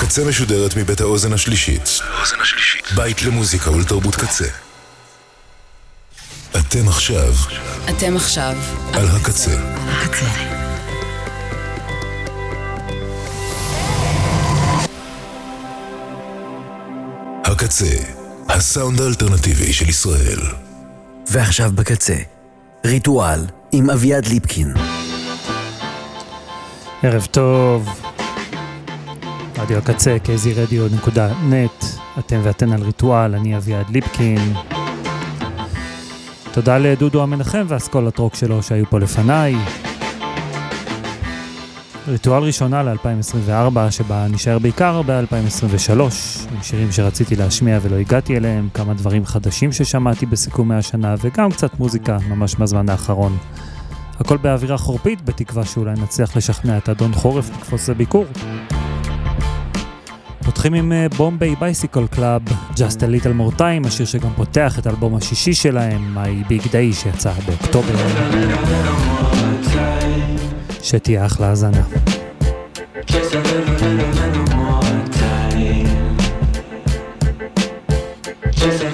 הקצה משודרת מבית האוזן השלישית. בית למוזיקה ולתרבות קצה. אתם עכשיו אתם עכשיו על הקצה. הקצה. הקצה, הסאונד האלטרנטיבי של ישראל. ועכשיו בקצה, ריטואל עם אביעד ליפקין. ערב טוב, רדיו הקצה, kzradio.net, אתם ואתן על ריטואל, אני אביעד ליפקין. תודה לדודו המנחם ואסכולת רוק שלו שהיו פה לפניי. ריטואל ראשונה ל-2024, שבה נשאר בעיקר ב-2023, עם שירים שרציתי להשמיע ולא הגעתי אליהם, כמה דברים חדשים ששמעתי בסיכומי השנה, וגם קצת מוזיקה ממש בזמן האחרון. הכל באווירה חורפית, בתקווה שאולי נצליח לשכנע את אדון חורף לקפוץ לביקור. פותחים עם Bombay Bicycle Club, Just a Little More Time, השיר שגם פותח את האלבום השישי שלהם, My Big Day, שיצא באוקטובר. שתהיה אחלה האזנה. Just a little, more time. Just a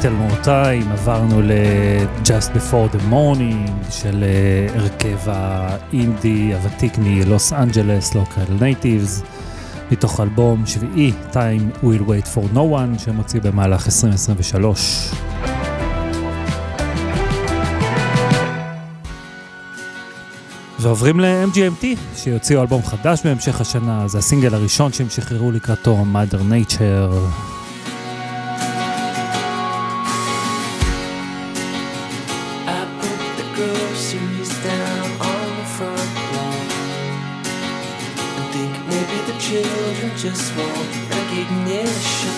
Little More Time, עברנו ל-Just Before the Morning של אה, הרכב האינדי הוותיק מלוס אנג'לס, Local Natives, מתוך אלבום שביעי, Time Will Wait for No One, שמוציא במהלך 2023. ועוברים ל-MGMT, שיוציאו אלבום חדש בהמשך השנה, זה הסינגל הראשון שהם שחררו לקראתו, Mother Nature. Just want recognition.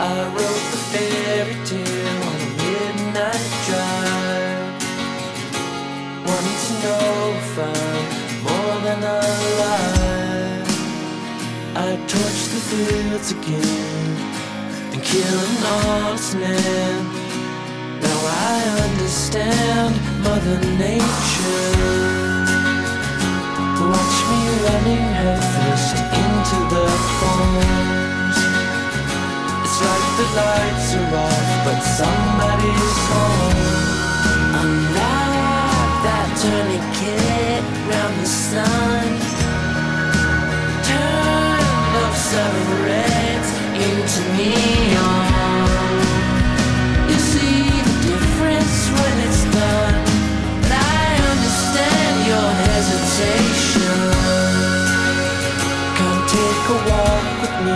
I wrote the fairy tale on a midnight drive. Wanting to know if I'm more than alive. I torch the fields again and kill an honest man. Now I understand Mother Nature. Watch me running headfirst into the thorns. It's like the lights are off, but somebody's home. I'm like that tourniquet round the sun. Turn up some reds into neon.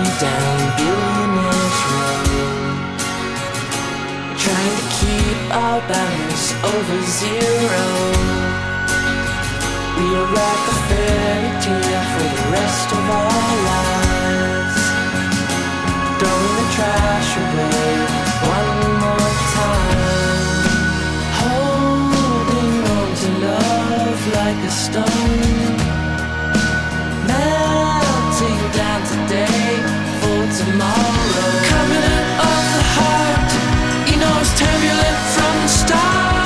Me down Billionaires Road. Trying to keep our balance over zero. We are like a fairy tale for the rest of our lives. Throwing the trash away one more time. Holding on to love like a stone. Tomorrow. Covenant of the heart, you know it's turbulent from the start.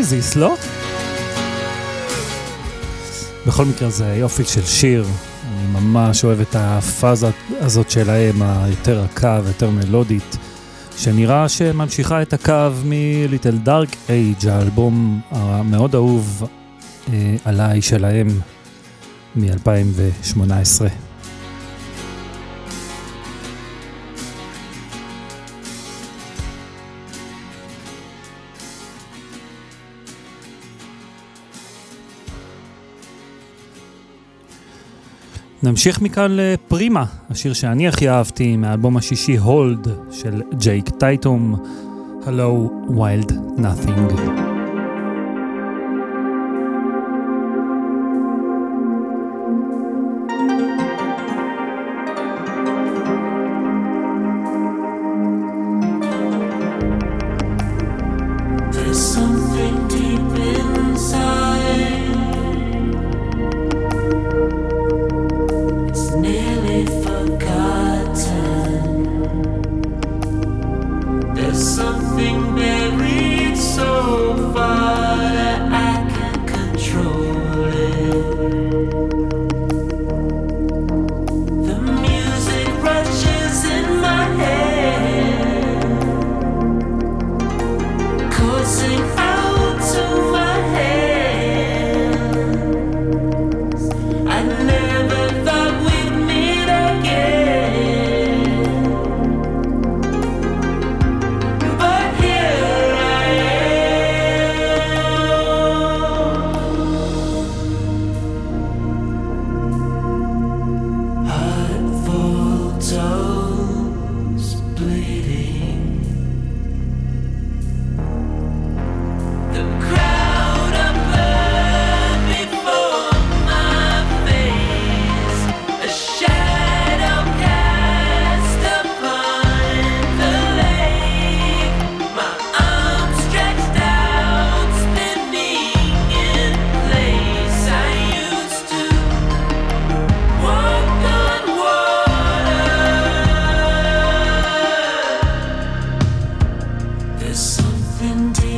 קצת אוייזיס, לא? בכל מקרה זה יופי של שיר, אני ממש אוהב את הפאזה הזאת שלהם, היותר רכה ויותר מלודית, שנראה שממשיכה את הקו מ-Little Dark Age, האלבום המאוד אהוב אה, עליי שלהם מ-2018. נמשיך מכאן לפרימה, השיר שאני הכי אהבתי מהאלבום השישי הולד של ג'ייק טייטום, Hello Wild Nothing.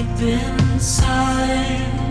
deep inside.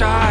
star.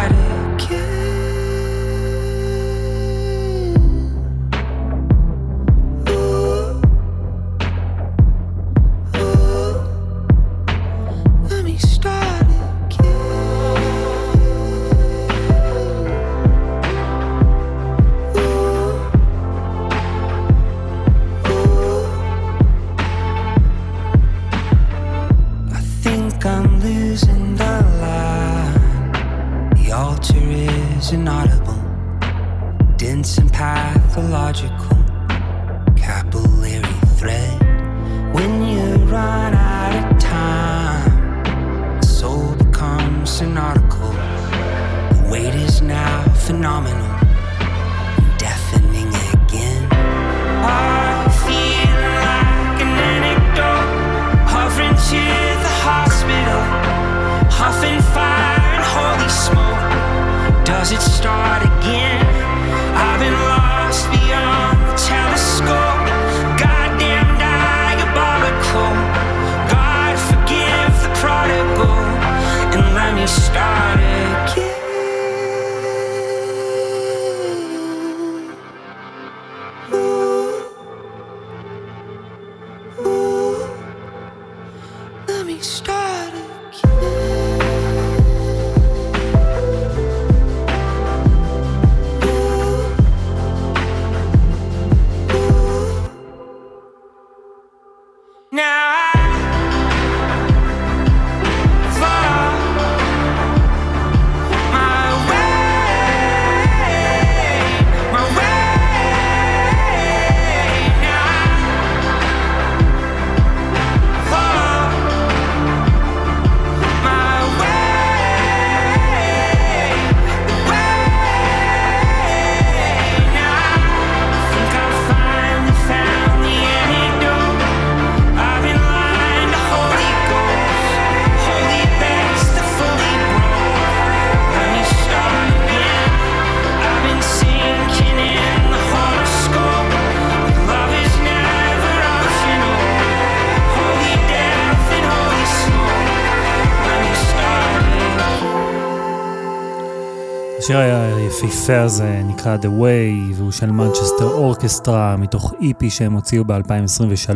היפהפה הזה נקרא The Way, והוא של Manchester Orchestra מתוך איפי שהם הוציאו ב-2023,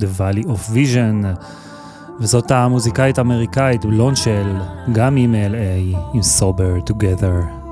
The Valley of Vision, וזאת המוזיקאית האמריקאית לונשל, גם היא מ-LA, עם Sober Together.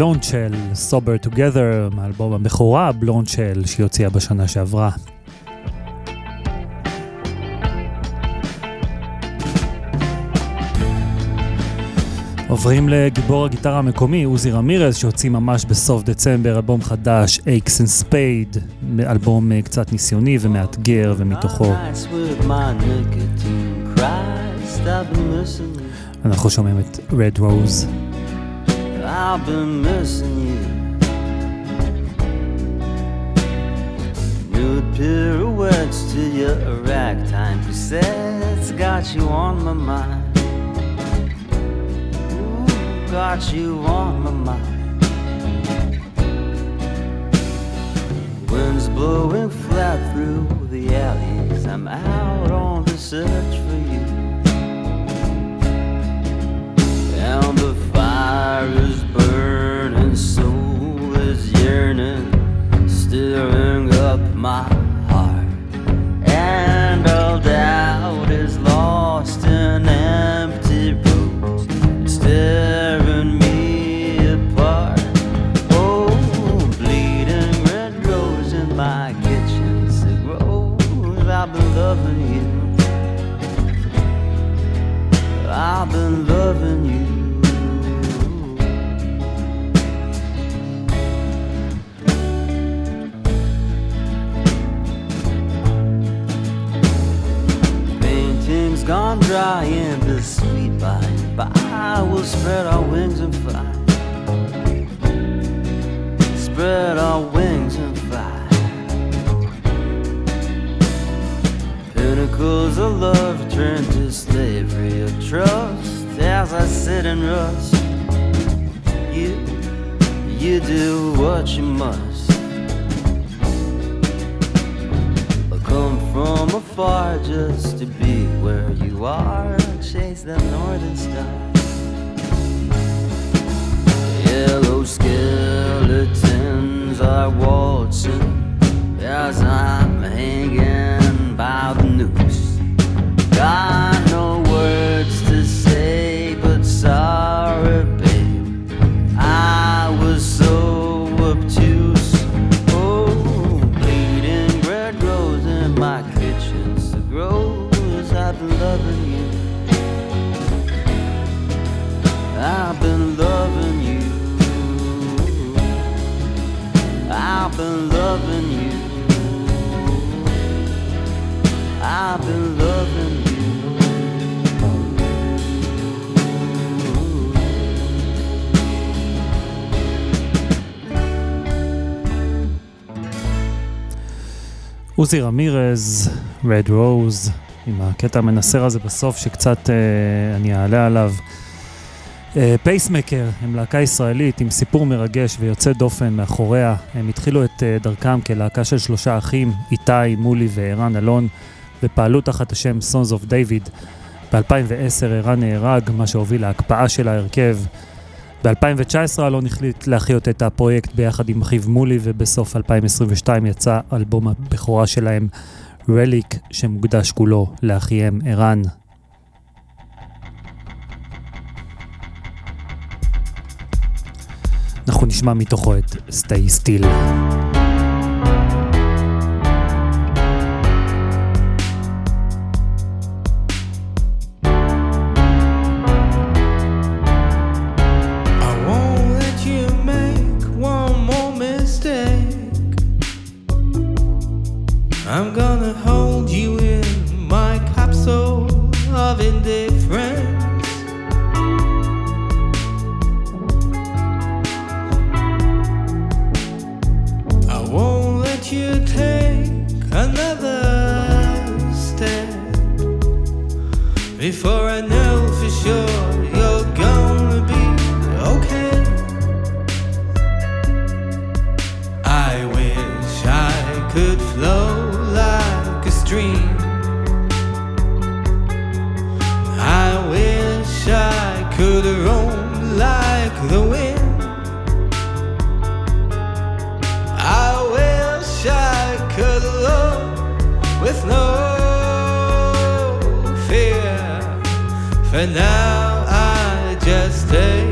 בלונדשל, Sober Together, מאלבום הבכורה בלונדשל שהיא הוציאה בשנה שעברה. עוברים לגיבור הגיטרה המקומי, עוזי רמירז, שהוציא ממש בסוף דצמבר אלבום חדש, Aches and Spade, אלבום אה, קצת ניסיוני ומאתגר, ומתוכו אנחנו שומעים את Red Rose. I've been missing you. Nude pirouettes to your ragtime cassettes got you on my mind. Got you on my mind. Wind's blowing flat through the alleys. I'm out on the search for you. And the burning, soul is yearning, stirring up my heart. And all doubt is lost עוזי רמירז, Red Rose, עם הקטע המנסר הזה בסוף שקצת אה, אני אעלה עליו. פייסמקר הם להקה ישראלית עם סיפור מרגש ויוצא דופן מאחוריה. הם התחילו את אה, דרכם כלהקה של שלושה אחים, איתי, מולי וערן אלון, ופעלו תחת השם Sons of David. ב-2010 ערן נהרג, מה שהוביל להקפאה של ההרכב. ב-2019 אלון החליט להחיות את הפרויקט ביחד עם אחיו מולי, ובסוף 2022 יצא אלבום הבכורה שלהם, רליק, שמוקדש כולו לאחיהם ערן. אנחנו נשמע מתוכו את Stay Still. For now, I just stay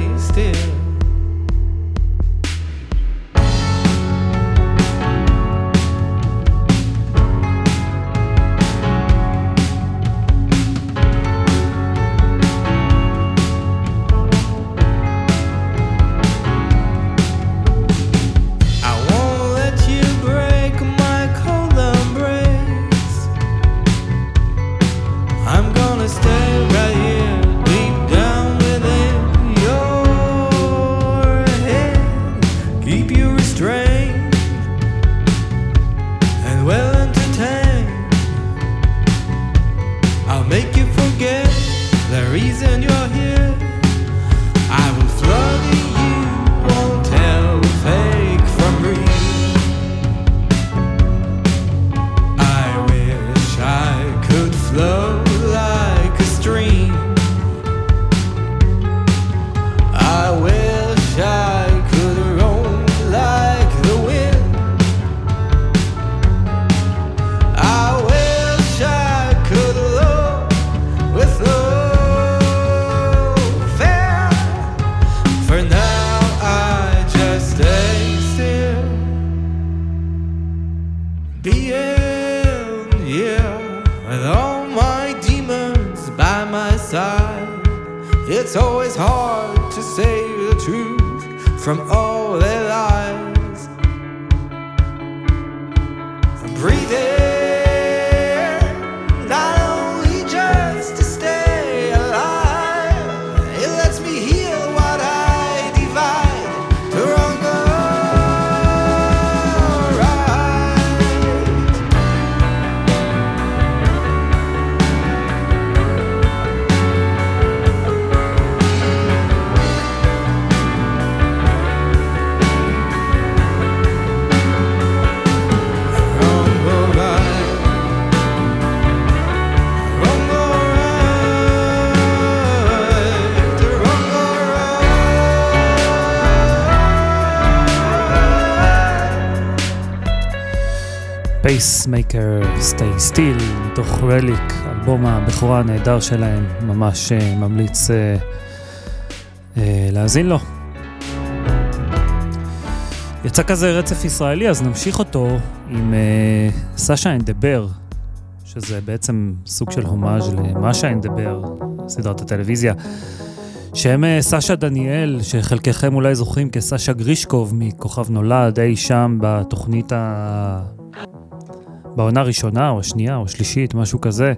Pacemaker Stay Still, מתוך Relic, אלבום הבכורה הנהדר שלהם, ממש אה, ממליץ אה, אה, להאזין לו. יצא כזה רצף ישראלי, אז נמשיך אותו עם אה, and the Bear, שזה בעצם סוג של הומאז' ל Masha and the Bear, סדרת הטלוויזיה. שהם אה, סשה דניאל, שחלקכם אולי זוכרים כסשה גרישקוב מכוכב נולד, אי שם בתוכנית ה... בעונה הראשונה או השנייה או השלישית, משהו כזה.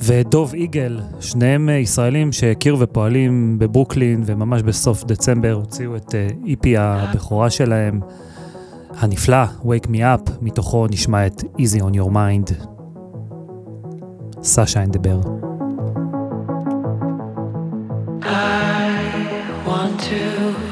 ודוב איגל, שניהם אה, ישראלים שהכירו ופועלים בברוקלין, וממש בסוף דצמבר הוציאו את אה, איפי הבכורה שלהם, הנפלא, Wake Me Up, מתוכו נשמע את Easy on Your Mind. סשה אנדבר. I want to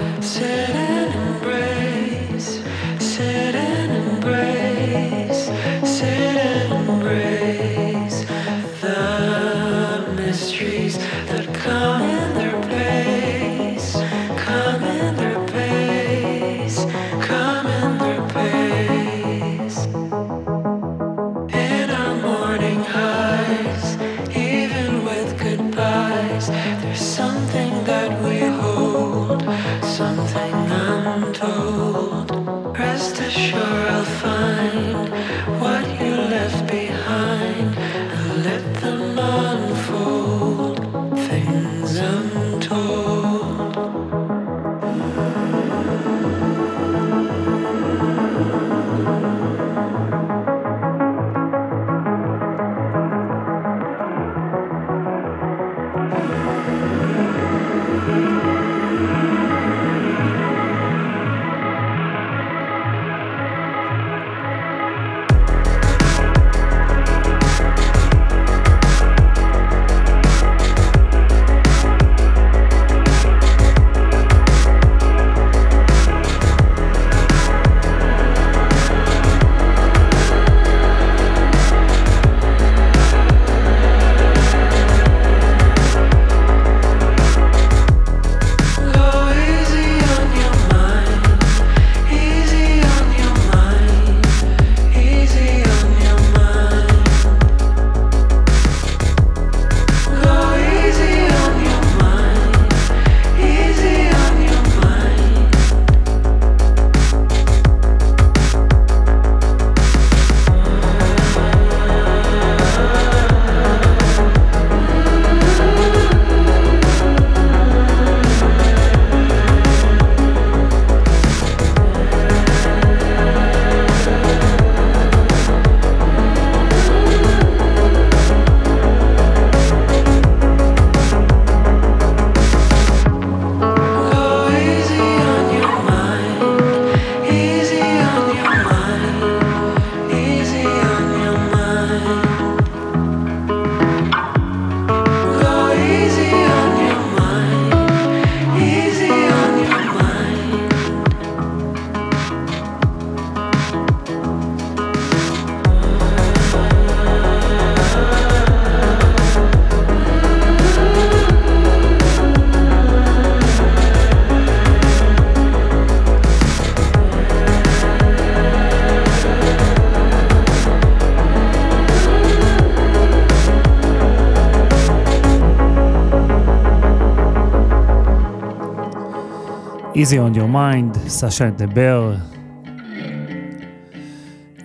Easy on your mind, Sasha and the Bear.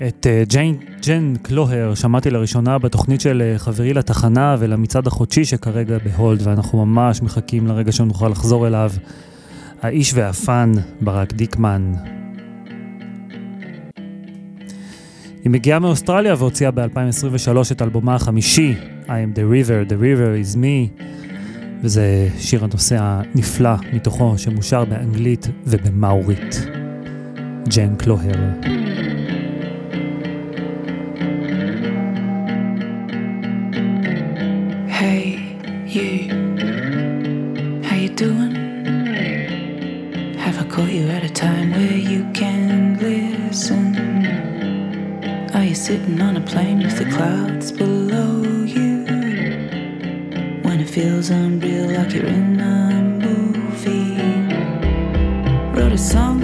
את ג'יין, Jen Cloher שמעתי לראשונה בתוכנית של אה, חברי לתחנה ולמצעד החודשי שכרגע ב hold, ואנחנו ממש מחכים לרגע שנוכל לחזור אליו. האיש והפאן, ברק דיקמן. היא מגיעה מאוסטרליה והוציאה ב-2023 את אלבומה החמישי, I am the river, the river is me. וזה שיר הנושא הנפלא מתוכו שמושר באנגלית ובמאורית. ג'ן קלוהר. Hey, you. How you doing? Have I caught you at a time where you can listen? Are you sitting on a plane with the clouds below some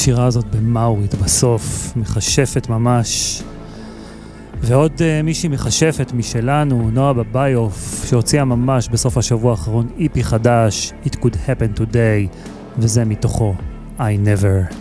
השירה הזאת במאורית בסוף, מכשפת ממש. ועוד uh, מישהי מכשפת משלנו, נועה בביוף, שהוציאה ממש בסוף השבוע האחרון איפי חדש, It Could Happen Today, וזה מתוכו, I Never.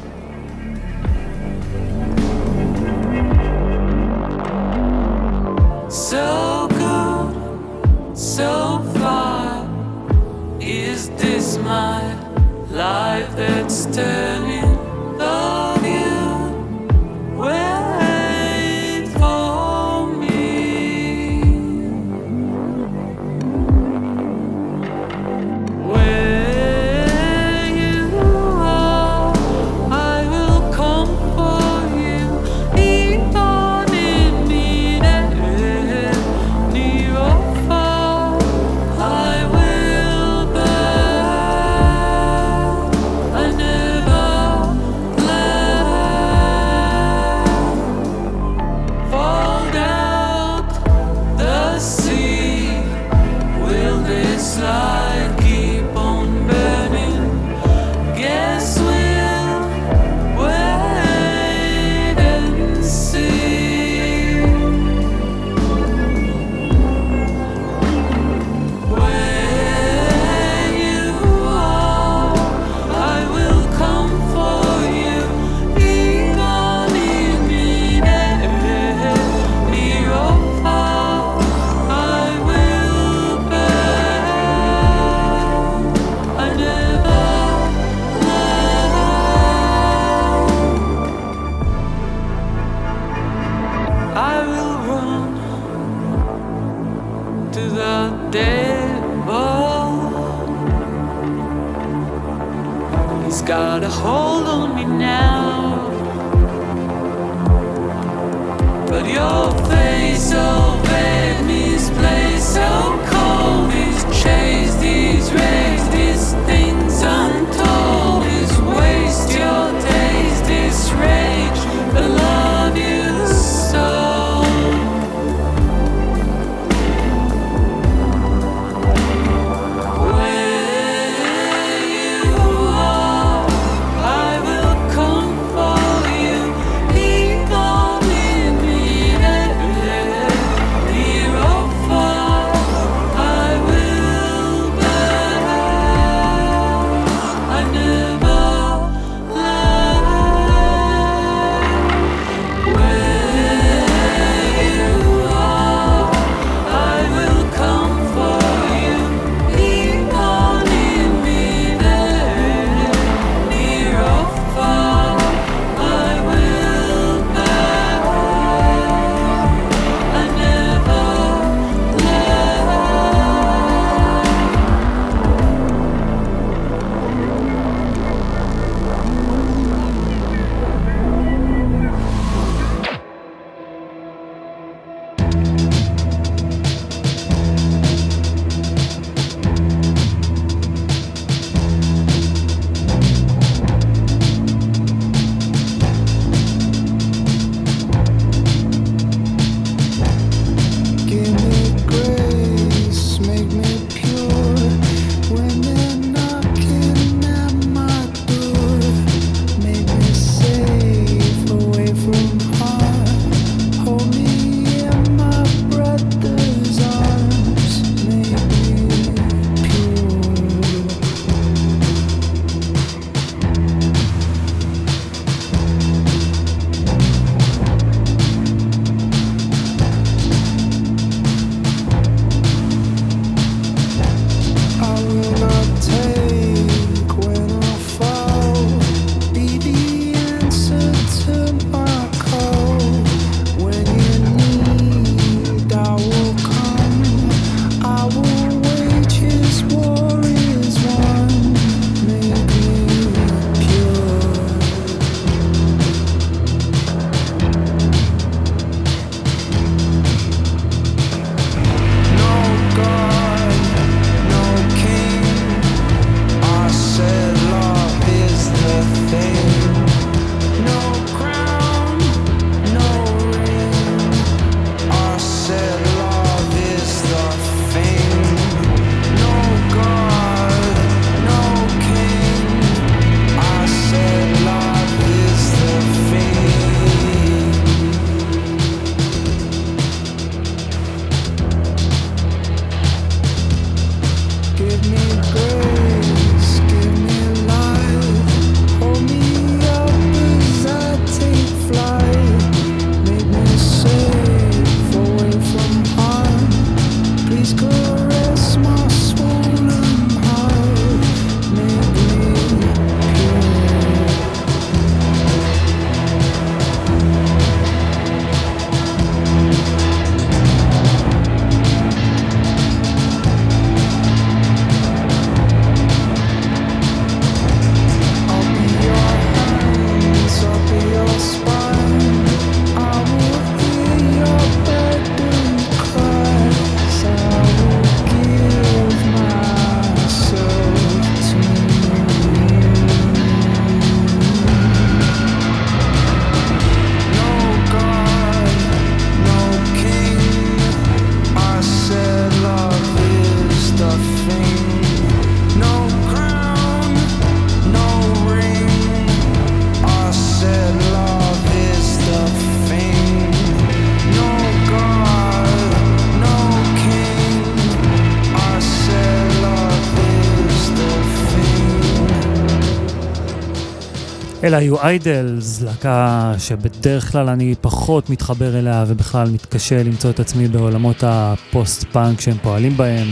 אלה היו IDLES, להקה שבדרך כלל אני פחות מתחבר אליה ובכלל מתקשה למצוא את עצמי בעולמות הפוסט-פאנק שהם פועלים בהם.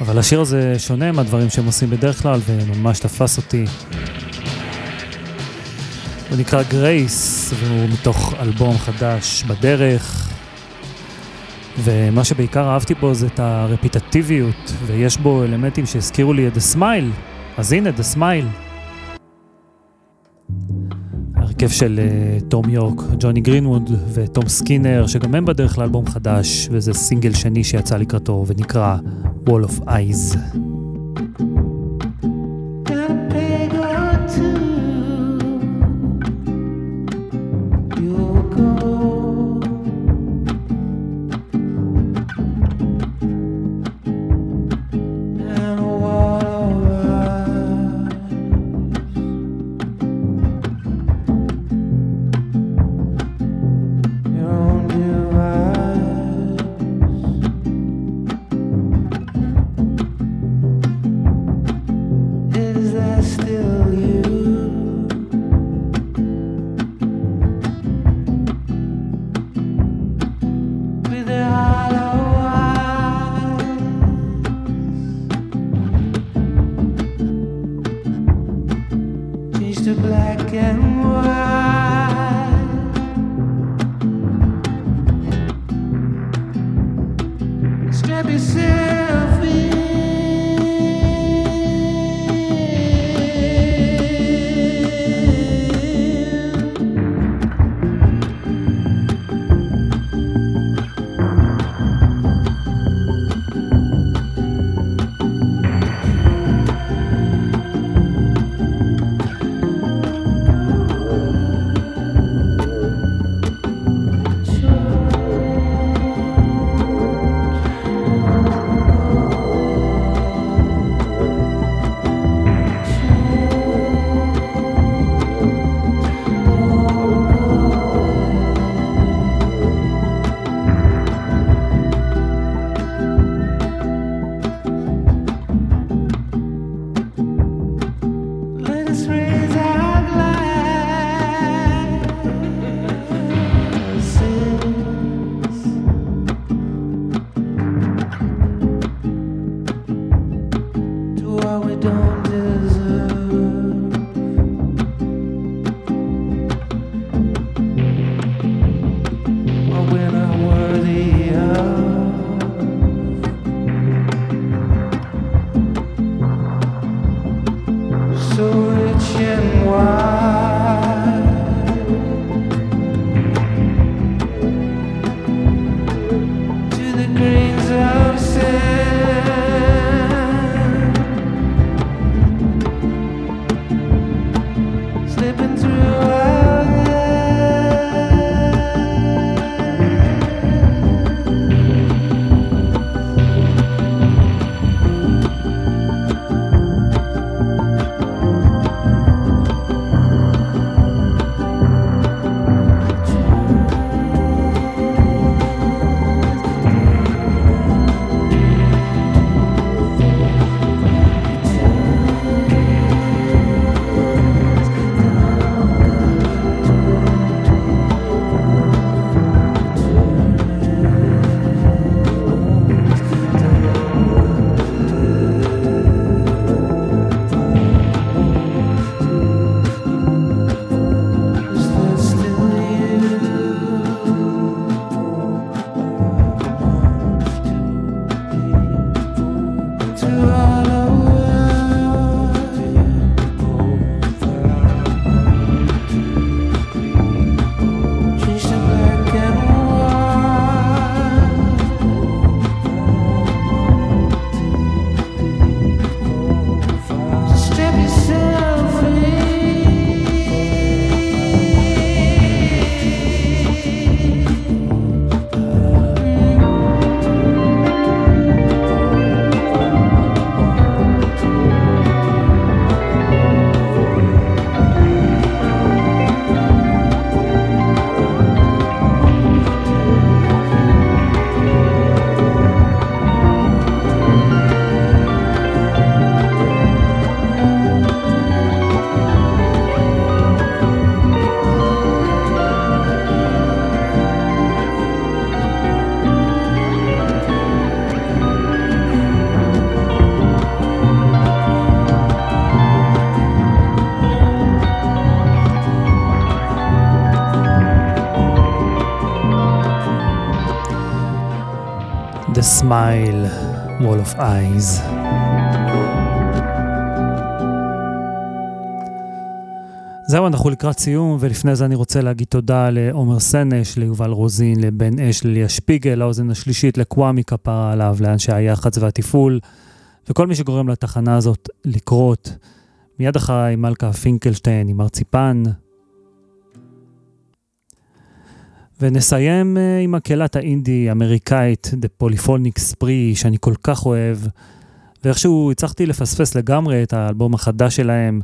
אבל השיר הזה שונה מהדברים שהם עושים בדרך כלל וממש תפס אותי. הוא נקרא Grace והוא מתוך אלבום חדש בדרך. ומה שבעיקר אהבתי בו זה את הרפיטטיביות ויש בו אלמנטים שהזכירו לי את ה Smile. אז הנה, The Smile. הרכב של uh, תום יורק, ג'וני גרינווד ותום סקינר, שגם הם בדרך לאלבום חדש, וזה סינגל שני שיצא לקראתו ונקרא Wall of Eyes. Smile, Wall of Eyes. זהו, אנחנו לקראת סיום, ולפני זה אני רוצה להגיד תודה לעומר סנש, ליובל רוזין, לבן אש, לליה שפיגל, לאוזן השלישית, לקוואמי כפרה עליו, לאנשי היח"צ והתפעול, וכל מי שגורם לתחנה הזאת לקרות. מיד אחריי מלכה פינקלשטיין עם מרציפן. ונסיים אה, עם מקהלת האינדי האמריקאית, The Polyphonic Spree, שאני כל כך אוהב, ואיכשהו הצלחתי לפספס לגמרי את האלבום החדש שלהם,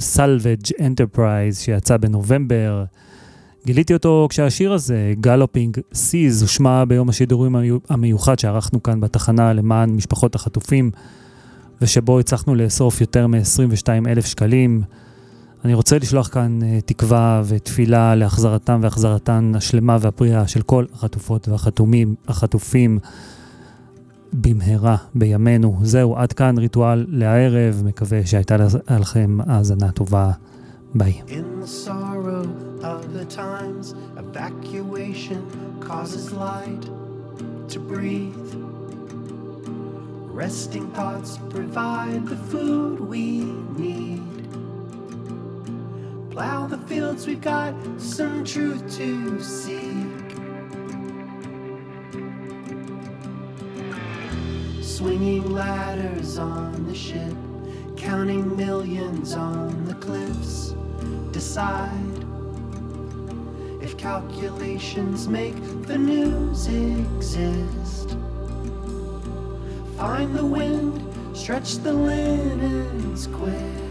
Salvage Enterprise, שיצא בנובמבר. גיליתי אותו כשהשיר הזה, Galloping Seas, הושמע ביום השידורים המיוחד שערכנו כאן בתחנה למען משפחות החטופים, ושבו הצלחנו לאסוף יותר מ-22 אלף שקלים. אני רוצה לשלוח כאן uh, תקווה ותפילה להחזרתם והחזרתן השלמה והפריאה של כל החטופות והחתומים, החטופים במהרה בימינו. זהו, עד כאן ריטואל לערב, מקווה שהייתה לכם האזנה טובה. ביי. In the sorrow of the times, evacuation causes light to breathe. Resting thoughts provide the food we need. Plow the fields, we've got some truth to seek. Swinging ladders on the ship, counting millions on the cliffs. Decide if calculations make the news exist. Find the wind, stretch the linens quick.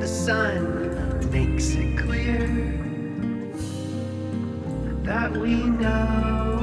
The sun makes it clear that we know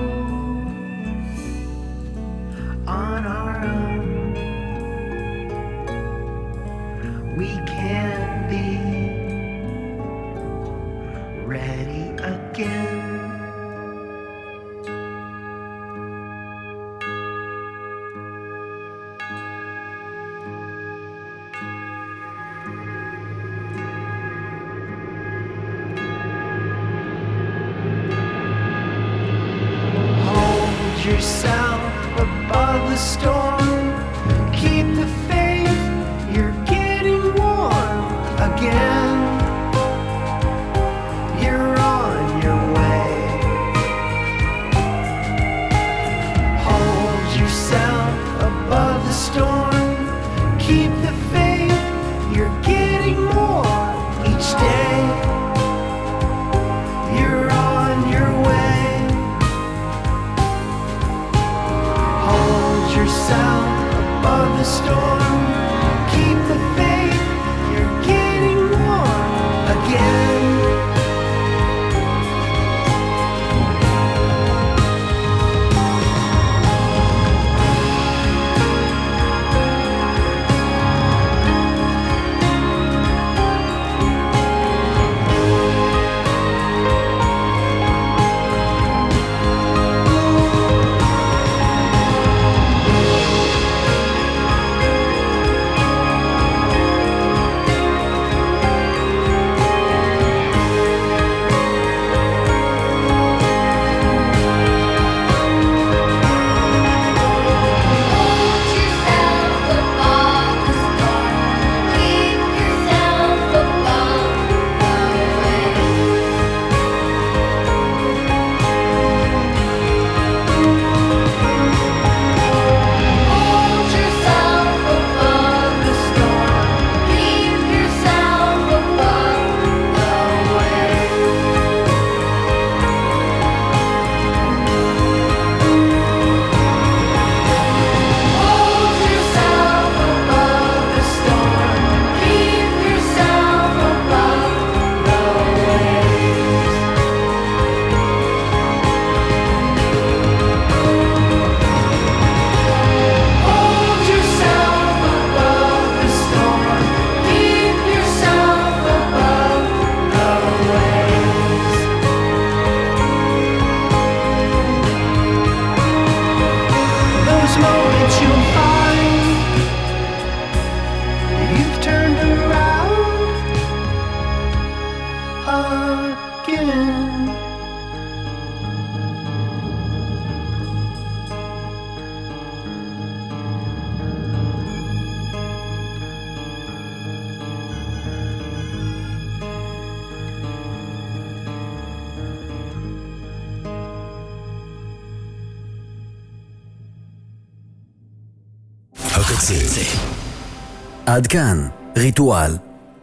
עד כאן, ריטואל,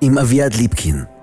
עם אביעד ליפקין.